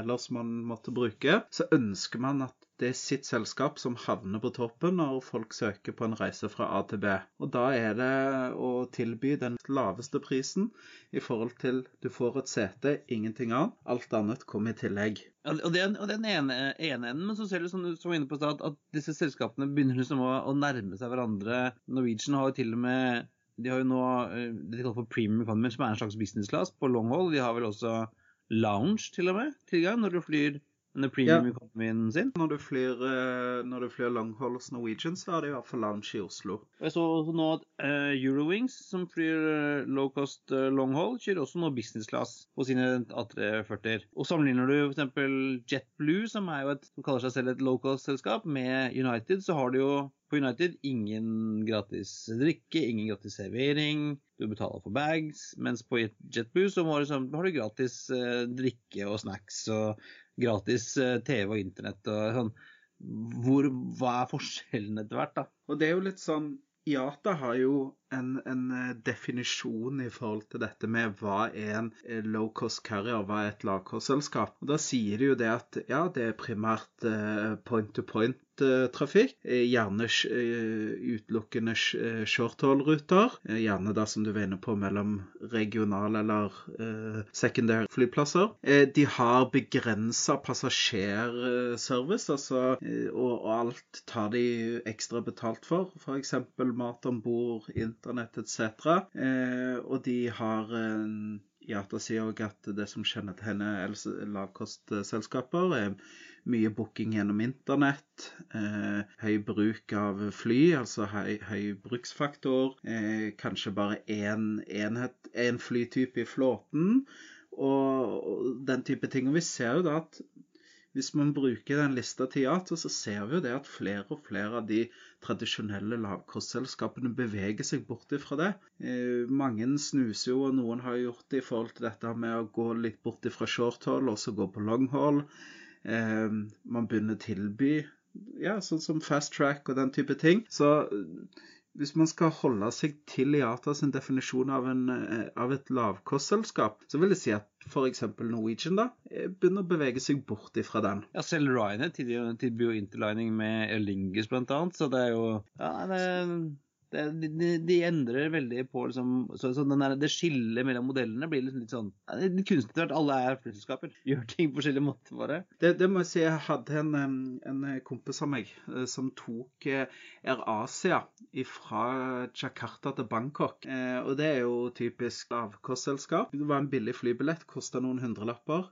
ellers man måtte bruke, så ønsker man at det er sitt selskap som havner på toppen når folk søker på en reise fra A til B. Og da er det å tilby den laveste prisen i forhold til du får et sete, ingenting annet. Alt annet kommer i tillegg. Og er og den ene, ene enden, men så ser du som du inne på at, at disse selskapene begynner liksom å, å, nærme seg hverandre. Norwegian har jo til og med de har jo nå eh, det de kaller for premium economy, som er en slags business class på long hold. De har vel også lounge til og med tilgang når du flyr denne premium economyen sin. Når du flyr, eh, når du flyr hos Norwegian, så er det i hvert fall lounge i Oslo. Jeg så nå at uh, Eurowings, som flyr uh, low cost uh, long kjører også nå business class på sine A340. Og sammenligner du f.eks. JetBlue, som et, som kaller seg selv et low cost-selskap, med United, så har du jo på United ingen gratis drikke, ingen gratis servering. Du betaler for bags. Mens på JetBlue så har du, har du gratis drikke og snacks og gratis eh, TV og internett og sånn. Hvor, hva er forskjellen etter hvert, da? Og det er jo litt sånn IATA har jo en, en, eh, definisjon i forhold til dette med hva er en eh, low cost carrier, hva er et lavkostselskap. Og Da sier de jo det at ja, det er primært point-to-point trafikk. Gjerne utelukkende short-haul-ruter. Gjerne da, som du var inne på, mellom regionale eller secondary flyplasser. De har begrensa passasjerservice, altså, og, og alt tar de ekstra betalt for. F.eks. mat om bord, internett etc. Og de har IATA sier òg at det som kjennetegner lavkostselskaper, er mye booking gjennom internett, eh, høy bruk av fly, altså høy, høy bruksfaktor, eh, kanskje bare én enhet, én flytype i flåten, og, og, den type ting. Og vi ser jo da at hvis man bruker den lista til IATA, så ser vi jo det at flere og flere av de tradisjonelle lavkostselskapene beveger seg bort ifra det. Eh, mange snuser jo, og noen har gjort det i forhold til dette med å gå litt bort ifra short haul og så gå på long haul. Eh, man begynner å tilby ja, sånn som fast track og den type ting. Så hvis man skal holde seg til IATA sin definisjon av, en, eh, av et lavkostselskap, så vil jeg si at f.eks. Norwegian da, begynner å bevege seg bort ifra den. Ja, selv Ryanair tilbyr jo interlining med Aer Lingus bl.a., så det er jo ja, det er de, de, endrer veldig på liksom, så, så der, Det skillet mellom modellene blir liksom litt sånn Litt kunstig at alle er flyselskaper. Gjør ting på forskjellige måter, bare. Det, det, må jeg si. Jeg hadde en, en kompis av meg eh, som tok eh, Air Asia fra Jakarta til Bangkok. Eh, og det er jo typisk lavkostselskap. Det var en billig flybillett, kosta noen hundrelapper.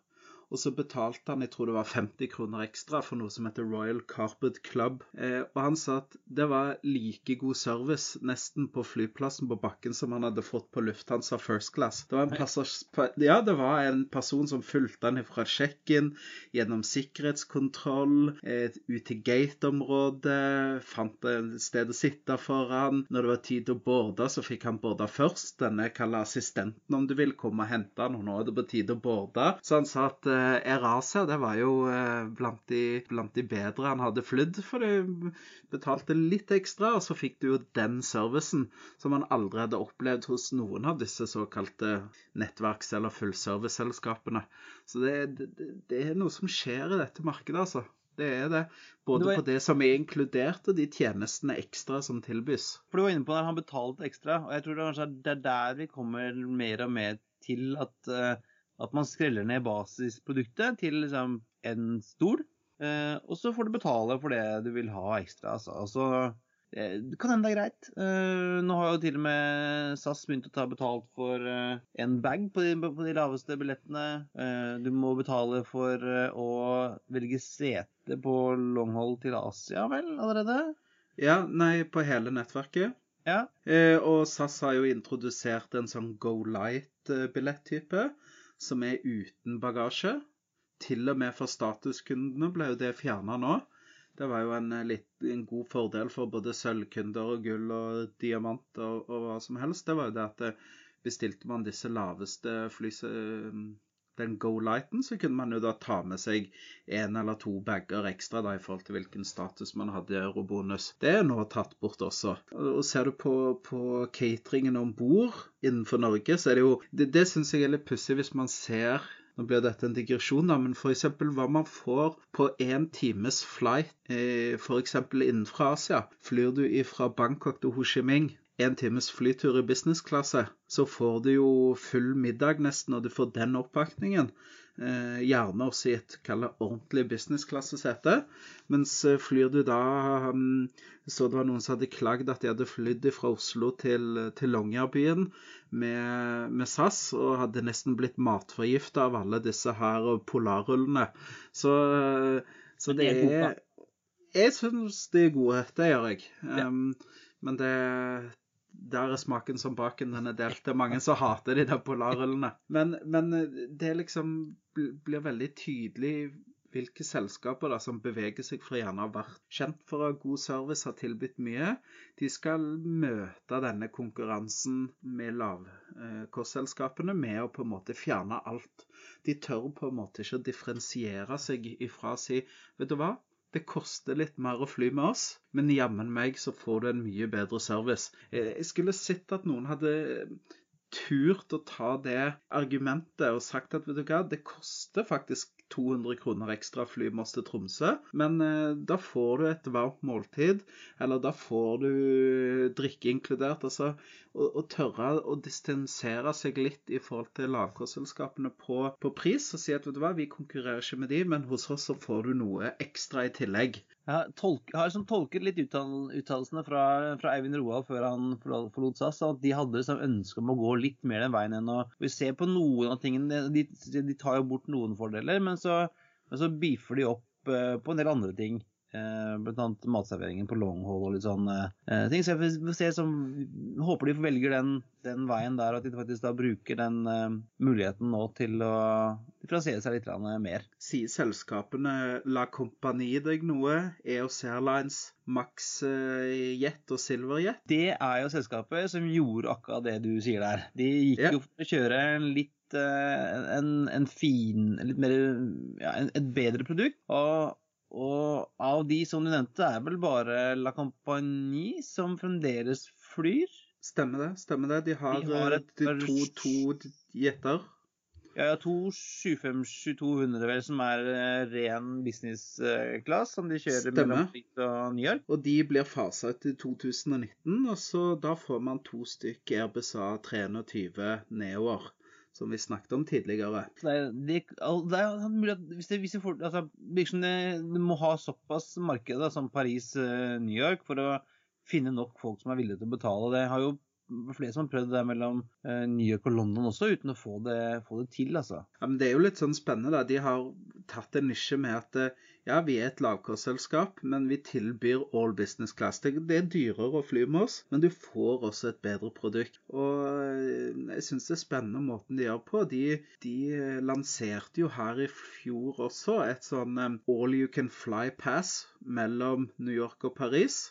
Og så betalte han jeg tror det var 50 kroner ekstra for noe som heter Royal Carpet Club. Eh, og han sa at det var like god service nesten på flyplassen på bakken som han hadde fått på Lufthansa First Class. Det var en, passasj, ja, det var en person som fulgte han fra check-in, gjennom sikkerhetskontroll, eh, ut til gate-området, fant et sted å sitte foran. Når det var tid til å borde, så fikk han borde først. Denne kaller assistenten, om du vil, komme og hente han, og nå er det på tide å borde. Så han sa at eh, Erasia det var jo eh, blant de, blant de bedre han hadde flydd, for de betalte litt ekstra, og så fikk du jo den servicen som han aldri hadde opplevd hos noen av disse såkalte nettverks- eller fullserviceselskapene. Så det, det, det er noe som skjer i dette markedet, altså. Det er det. Både var... på det som er inkludert, og de tjenestene ekstra som tilbys. For Du var inne på at han betalte ekstra, og jeg tror det er der vi kommer mer og mer til at uh, at man skreller ned basisproduktet til liksom en stol, eh, og så får du betale for det du vil ha ekstra. Altså, altså eh, det kan hende det er greit. Eh, nå har jo til og med SAS begynt å ta betalt for eh, en bag på de, på de laveste billettene. Eh, du må betale for eh, å velge sete på longhold til Asia, vel, allerede? Ja, nei, på hele nettverket. Ja. og SAS har jo introdusert en sånn Go Light-billettype som er uten bagasje. Til og med for statuskundene ble jo det fjerna nå. Det var jo en, eh, litt, en, god fordel for både sølvkunder og gull og diamant og, og, hva som helst. Det var jo det at eh, bestilte man disse laveste flyse, eh, den Go-Lighten, så kunne man jo da ta med seg en eller to bager ekstra da i forhold til hvilken status man hadde i eurobonus. Det er nå tatt bort også. Og ser du på, på cateringen om bord innenfor Norge, så er det jo Det, det syns jeg er litt pussig hvis man ser Nå blir dette en digresjon, da, men f.eks. hva man får på én times flight eh, f.eks. innenfra Asia. Flyr du fra Bangkok til Ho Chi Minh en times flytur i businessklasse, så får du jo full middag nesten, og du får den oppakningen. Eh, gjerne også i et ordentlig businessklassesete. Mens eh, flyr du da um, Så det var noen som hadde klagd at de hadde flydd fra Oslo til, til Longyearbyen med, med, SAS, og hadde nesten blitt matforgifta av alle disse her polarrullene. Så, eh, så det er Jeg syns de er gode. Det gjør jeg. Um, men det, der er smaken som baken. Den er delt. Det er mange som hater de der polarullene. Men, men, det liksom blir veldig tydelig hvilke selskaper da, som beveger seg fra gjerne å ha vært kjent for å ha god service, har tilbudt mye. De skal møte denne konkurransen med lavkostselskapene med å på en måte fjerne alt. De tør på en måte ikke å differensiere seg ifra å si Vet du hva, det koster litt mer å fly med oss, men jammen meg så får du en mye bedre service. Jeg skulle sett at noen hadde turt å ta det argumentet og sagt at vet du hva, det koster faktisk 200 kroner ekstra fly til Tromsø. Men eh, da får du et varmt måltid, eller da får du drikke inkludert. Altså å, tørre å distansere seg litt i forhold til lavkostselskapene på, på, pris og si at vet du hva, vi konkurrerer ikke med de, men hos oss så får du noe ekstra i tillegg. Jeg har, liksom tolket litt uttalelsene fra, fra, Eivind Roald før han forlot SAS, at de hadde liksom ønske om å gå litt mer den veien enn å Vi ser på noen av tingene, de, de tar jo bort noen fordeler, men så, men så beefer de opp eh, på en del andre ting. Eh, blant annet matserveringen på Longhall og litt sånn eh, ting. Så jeg får se som, håper de velger den, den, veien der, at de faktisk da bruker den muligheten nå til å differensiere seg litt mer. Sier selskapene La Compagnie deg noe? EOS Airlines, Max Jet og Silverjet? Det er jo selskapet som gjorde akkurat det du sier der. De gikk ja. jo for å kjøre litt en, en, fin, litt mer, ja, et bedre produkt. Og og av de som du nevnte, er vel bare La Compagnie som fremdeles flyr? Stemmer det. stemmer det. De har, de har et, de to, to jeter. Ja, to 757-200 vel, som er eh, ren business eh, class, som de kjører Stemme. mellom Paris og New York. Og de blir fasa ut i 2019, og så da får man to stykk Airbus A320 Neoer som vi snakket om tidligere. Det det, det er mulig at hvis det, hvis får, altså, det, det må ha såpass marked som Paris-New eh, York for å finne nok folk som er villige til å betale. Det har jo flere som har prøvd det mellom eh, New York og London også, uten å få det, få det til, altså. Ja, men Det er jo litt sånn spennende. da. De har tatt en nisje med at eh, ja, vi er et lavkostselskap, men vi tilbyr all business class. Det, det, er dyrere å fly med oss, men du får også et bedre produkt. Og eh, jeg syns det er spennende måten de gjør på. De, de lanserte jo her i fjor også et sånn all you can fly pass mellom New York og Paris.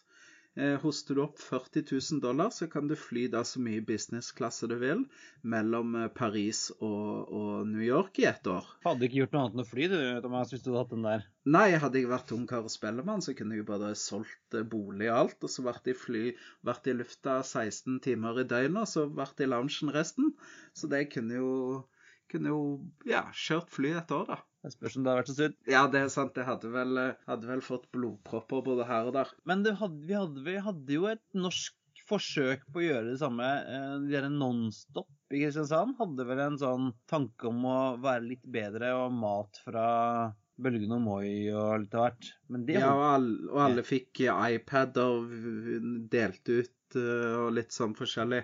Eh, hoster du opp 40 000 dollar, så kan du fly da så mye businessklasse du vil mellom eh, Paris og, og, New York i ett år. Hadde ikke gjort noe annet enn å fly, du, Thomas, hvis du hadde hatt den der? Nei, hadde jeg vært ungkar og spellemann, så kunne jeg bare solgt eh, bolig og alt, og så vært i, fly, vært i lufta 16 timer i døgnet, og så vært i loungen resten. Så det kunne jo, kunne jo ja, kjørt fly et år, da. Det spørs om det har vært så sunt. Ja, det er sant. Jeg hadde vel, hadde vel fått blodpropper både her og der. Men hadde, vi, hadde, vi, hadde, jo et norsk forsøk på å gjøre det samme. Eh, de der Nonstop i Kristiansand hadde vel en sånn tanke om å være litt bedre og mat fra Bølgen og Moi og litt av hvert. ja, og alle, og alle fikk iPad og delte ut eh, og litt sånn forskjellig.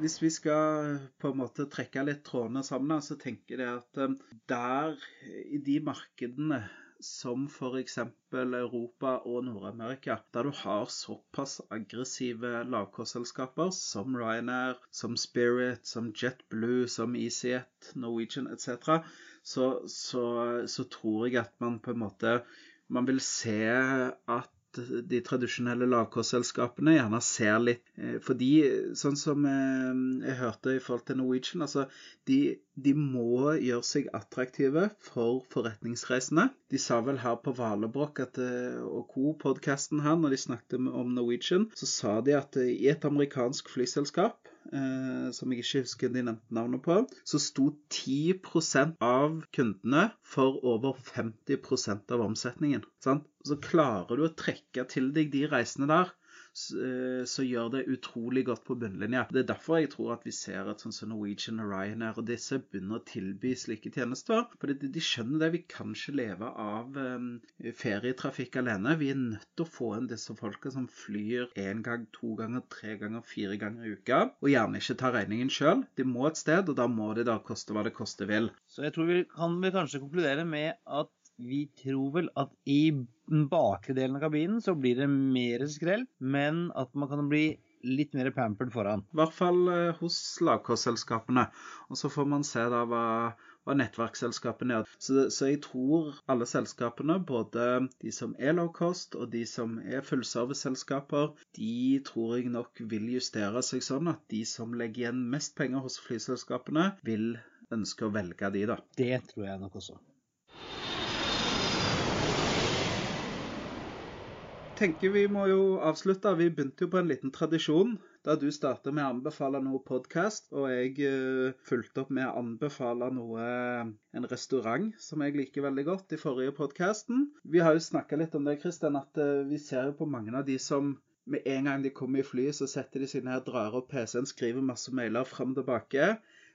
Hvis vi skal på en måte trekke litt trådene sammen, så tenker jeg at um, der, i de markedene som f.eks. Europa og Nord-Amerika, der du har såpass aggressive lavkostselskaper som Ryanair, som Spirit, som JetBlue, som EasyJet, Norwegian etc., så, så, så tror jeg at man på en måte man vil se at de tradisjonelle lavkostselskapene gjerne ser litt eh, Fordi, sånn som eh, jeg hørte i forhold til Norwegian, altså de, de må gjøre seg attraktive for forretningsreisende. De sa vel her på Valebrokk eh, og Co-podkasten her, når de snakket om Norwegian, så sa de at i et amerikansk flyselskap eh, som jeg ikke husker de nevnte navnet på, så sto 10% av kundene for over 50% av omsetningen. Sant? Så klarer du å trekke til deg de reisene der, Eh, så gjør det utrolig godt på bunnlinja. Det er derfor jeg tror at vi ser at sånn som Norwegian og Ryanair og disse begynner å tilby slike tjenester. For de, skjønner det. Vi kan ikke leve av um, ferietrafikk alene. Vi er nødt til å få inn disse folka som flyr én gang, to ganger, tre ganger, fire ganger i uka, og gjerne ikke tar regningen sjøl. De må et sted, og da må de da koste hva det koste vil. Så jeg tror vi kan vi kanskje konkludere med at vi tror vel at i den bakre delen av kabinen så blir det mer skrell, men at man kan bli litt mer pampered foran. I hvert fall eh, hos lavkostselskapene. Og så får man se da hva, hva nettverksselskapene gjør. Så, så, jeg tror alle selskapene, både de som er low cost og de som er fullserviceselskaper, de tror jeg nok vil justere seg sånn at de som legger igjen mest penger hos flyselskapene, vil ønske å velge de, da. Det tror jeg nok også. Tenker vi må jo avslutte. Vi begynte jo på en liten tradisjon da du startet med å anbefale noe podkast, og jeg uh, fulgte opp med å anbefale noe en restaurant som jeg liker veldig godt i forrige podkasten. Vi har jo snakka litt om det, Kristian, at uh, vi ser jo på mange av de som med en gang de kommer i flyet, så setter de seg ned, drar opp PC-en, skriver masse mailer fram og tilbake.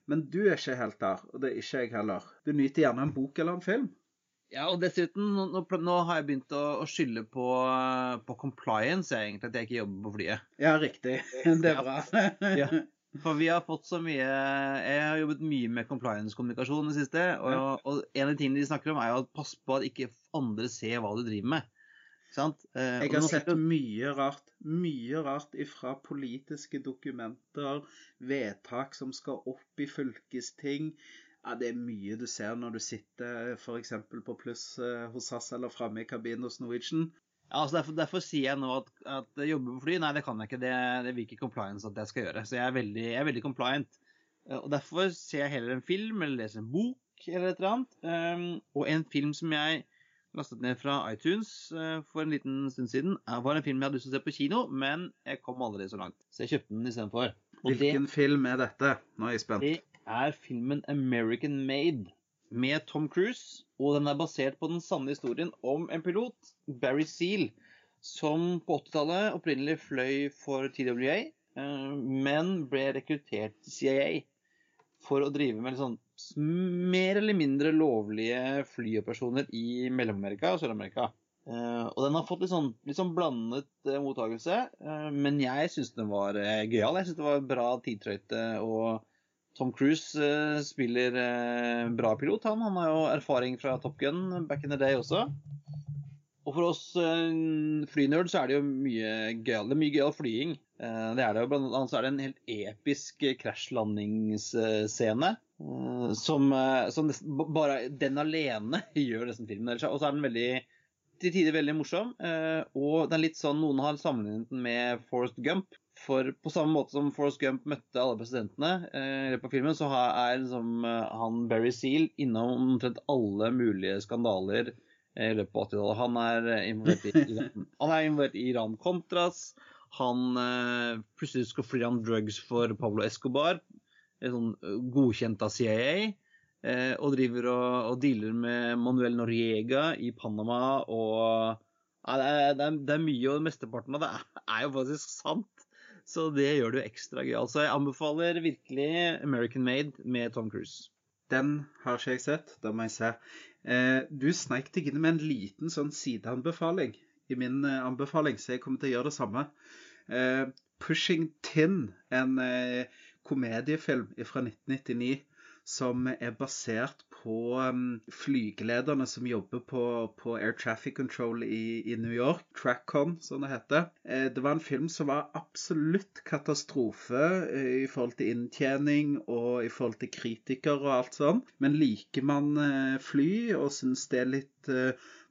Men du er ikke helt der, og det er ikke jeg heller. Du nyter gjerne en bok eller en film. Ja, og dessuten, nå, nå har jeg begynt å, å skylde på, på, compliance, egentlig, at jeg ikke jobber på flyet. Ja, riktig. Det er bra. ja. For vi har fått så mye Jeg har jobbet mye med compliance-kommunikasjon i det siste. Og, ja. og, en av de tingene de snakker om, er jo at pass på at ikke andre ser hva du driver med. Sant? Eh, jeg har sett mye rart. Mye rart ifra politiske dokumenter, vedtak som skal opp i fylkesting ja, det er mye du ser når du sitter f.eks. på pluss eh, hos SAS eller framme i kabinen hos Norwegian. Ja, altså derfor, derfor, sier jeg nå at, at jobbe på fly, nei, det kan jeg ikke. Det, det vil ikke compliance at jeg skal gjøre. Så jeg er veldig, jeg er veldig compliant. Eh, og Derfor ser jeg heller en film eller leser en bok eller et eller annet. Um, og en film som jeg lastet ned fra iTunes for en liten stund siden, var en film jeg hadde lyst til å se på kino, men jeg kom aldri så langt. Så jeg kjøpte den istedenfor. Hvilken det, film er dette? Nå er jeg spent. Det er filmen 'American Made' med Tom Cruise. Og den er basert på den sanne historien om en pilot, Barry Seal, som på 80-tallet opprinnelig fløy for TWA, eh, men ble rekruttert til CIA for å drive med sånn mer eller mindre lovlige flyoperasjoner i Mellom-Amerika og Sør-Amerika. Uh, og den har fått litt sånn, litt sånn blandet uh, mottakelse, men jeg syns den var gøyal. Jeg syns det var bra tidtrøyte og Tom Cruise uh, spiller uh, bra pilot, han. Han har jo erfaring fra Top Gun back in the day også. Og for oss uh, flynerds så er det jo mye gøyal. Mye gøyal flying. Det er det jo. Blant annet så er det en helt episk krasjlandingsscene. som, som bare den alene gjør nesten filmen. Og så er den veldig til tider veldig morsom. og den er litt sånn noen har sammenlignet den med Forest Gump. For på samme måte som Forrest Gump møtte alle presidentene eh, av filmen, så er liksom, eh, han Barry Seal innom omtrent alle mulige skandaler eh, i løpet av 80-tallet. Han er involvert er i Iran-Contras. Han eh, plutselig skal fly han drugs for Pablo Escobar, sånn godkjent av CIA. Eh, og driver og, og, dealer med Manuel Noriega i Panama og ja, det, er, det, er, det, er, mye, og mesteparten av det er, er jo faktisk sant. Så det gjør det jo ekstra gøy. Altså, jeg anbefaler virkelig American Made med Tom Cruise. Den har ikke jeg sett. Da må jeg se. Eh, du sneik deg inn med en liten sånn sideanbefaling i min eh, anbefaling, så jeg kommer til å gjøre det samme. Eh, 'Pushing Tin', en komediefilm fra 1999 som er basert på um, flygelederne som jobber på, på Air Traffic Control i, i, New York, TrackCon som det heter. Eh, det var en film som var absolutt katastrofe eh, i forhold til inntjening og i forhold til kritikere og alt sånn. Men liker man eh, fly og syns det er litt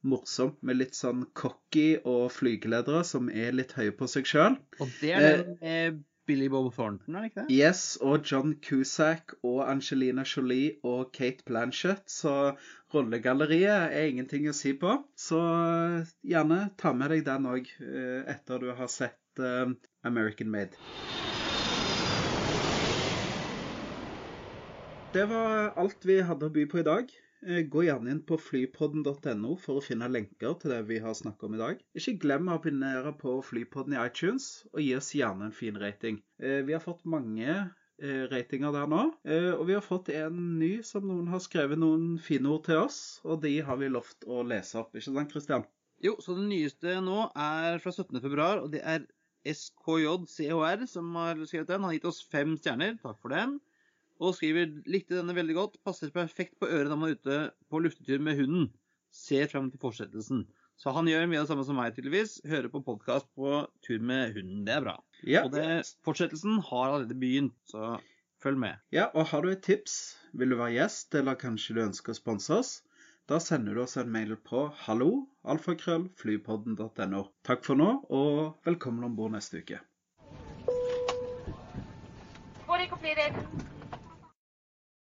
morsomt med litt sånn cocky og flygeledere som er litt høye på seg sjøl. Og det er den eh, Billy Bob Thornton, er det ikke det? Yes, og John Cusack og Angelina Jolie og Kate Blanchett. Så rollegalleriet er ingenting å si på. Så eh, gjerne ta med deg den òg eh, etter du har sett eh, American Made. Det var alt vi hadde å by på i dag. Eh, Gå gjerne inn på flypodden.no for å finne lenker til det vi har snakket om i dag. Ikke glem å abonnere på Flypodden i iTunes, og gi oss gjerne en fin rating. Eh, Vi har fått mange eh, ratinger der nå, og vi har fått en ny som noen har skrevet noen fine ord til oss, og de har vi lovt å lese opp. Ikke sant, Kristian? Jo, så det nyeste nå er fra 17. februar, og det er SKJCHR som har skrevet den. Han har gitt oss fem stjerner. Takk for den. Og skriver likte denne veldig godt. Passer perfekt på øret når man er ute på luftetur med hunden. Ser frem til fortsettelsen. Så han gjør mye av det samme som meg, tydeligvis. Hører på podkast på tur med hunden. Det er bra. Ja. Og det, fortsettelsen har allerede begynt, så følg med. Ja, og har du et tips, vil du være gjest, eller kanskje du ønsker å sponse oss, da sender du oss en mail på hallo, alfakrøll, flypodden.no. Takk for nå, og velkommen om bord neste uke.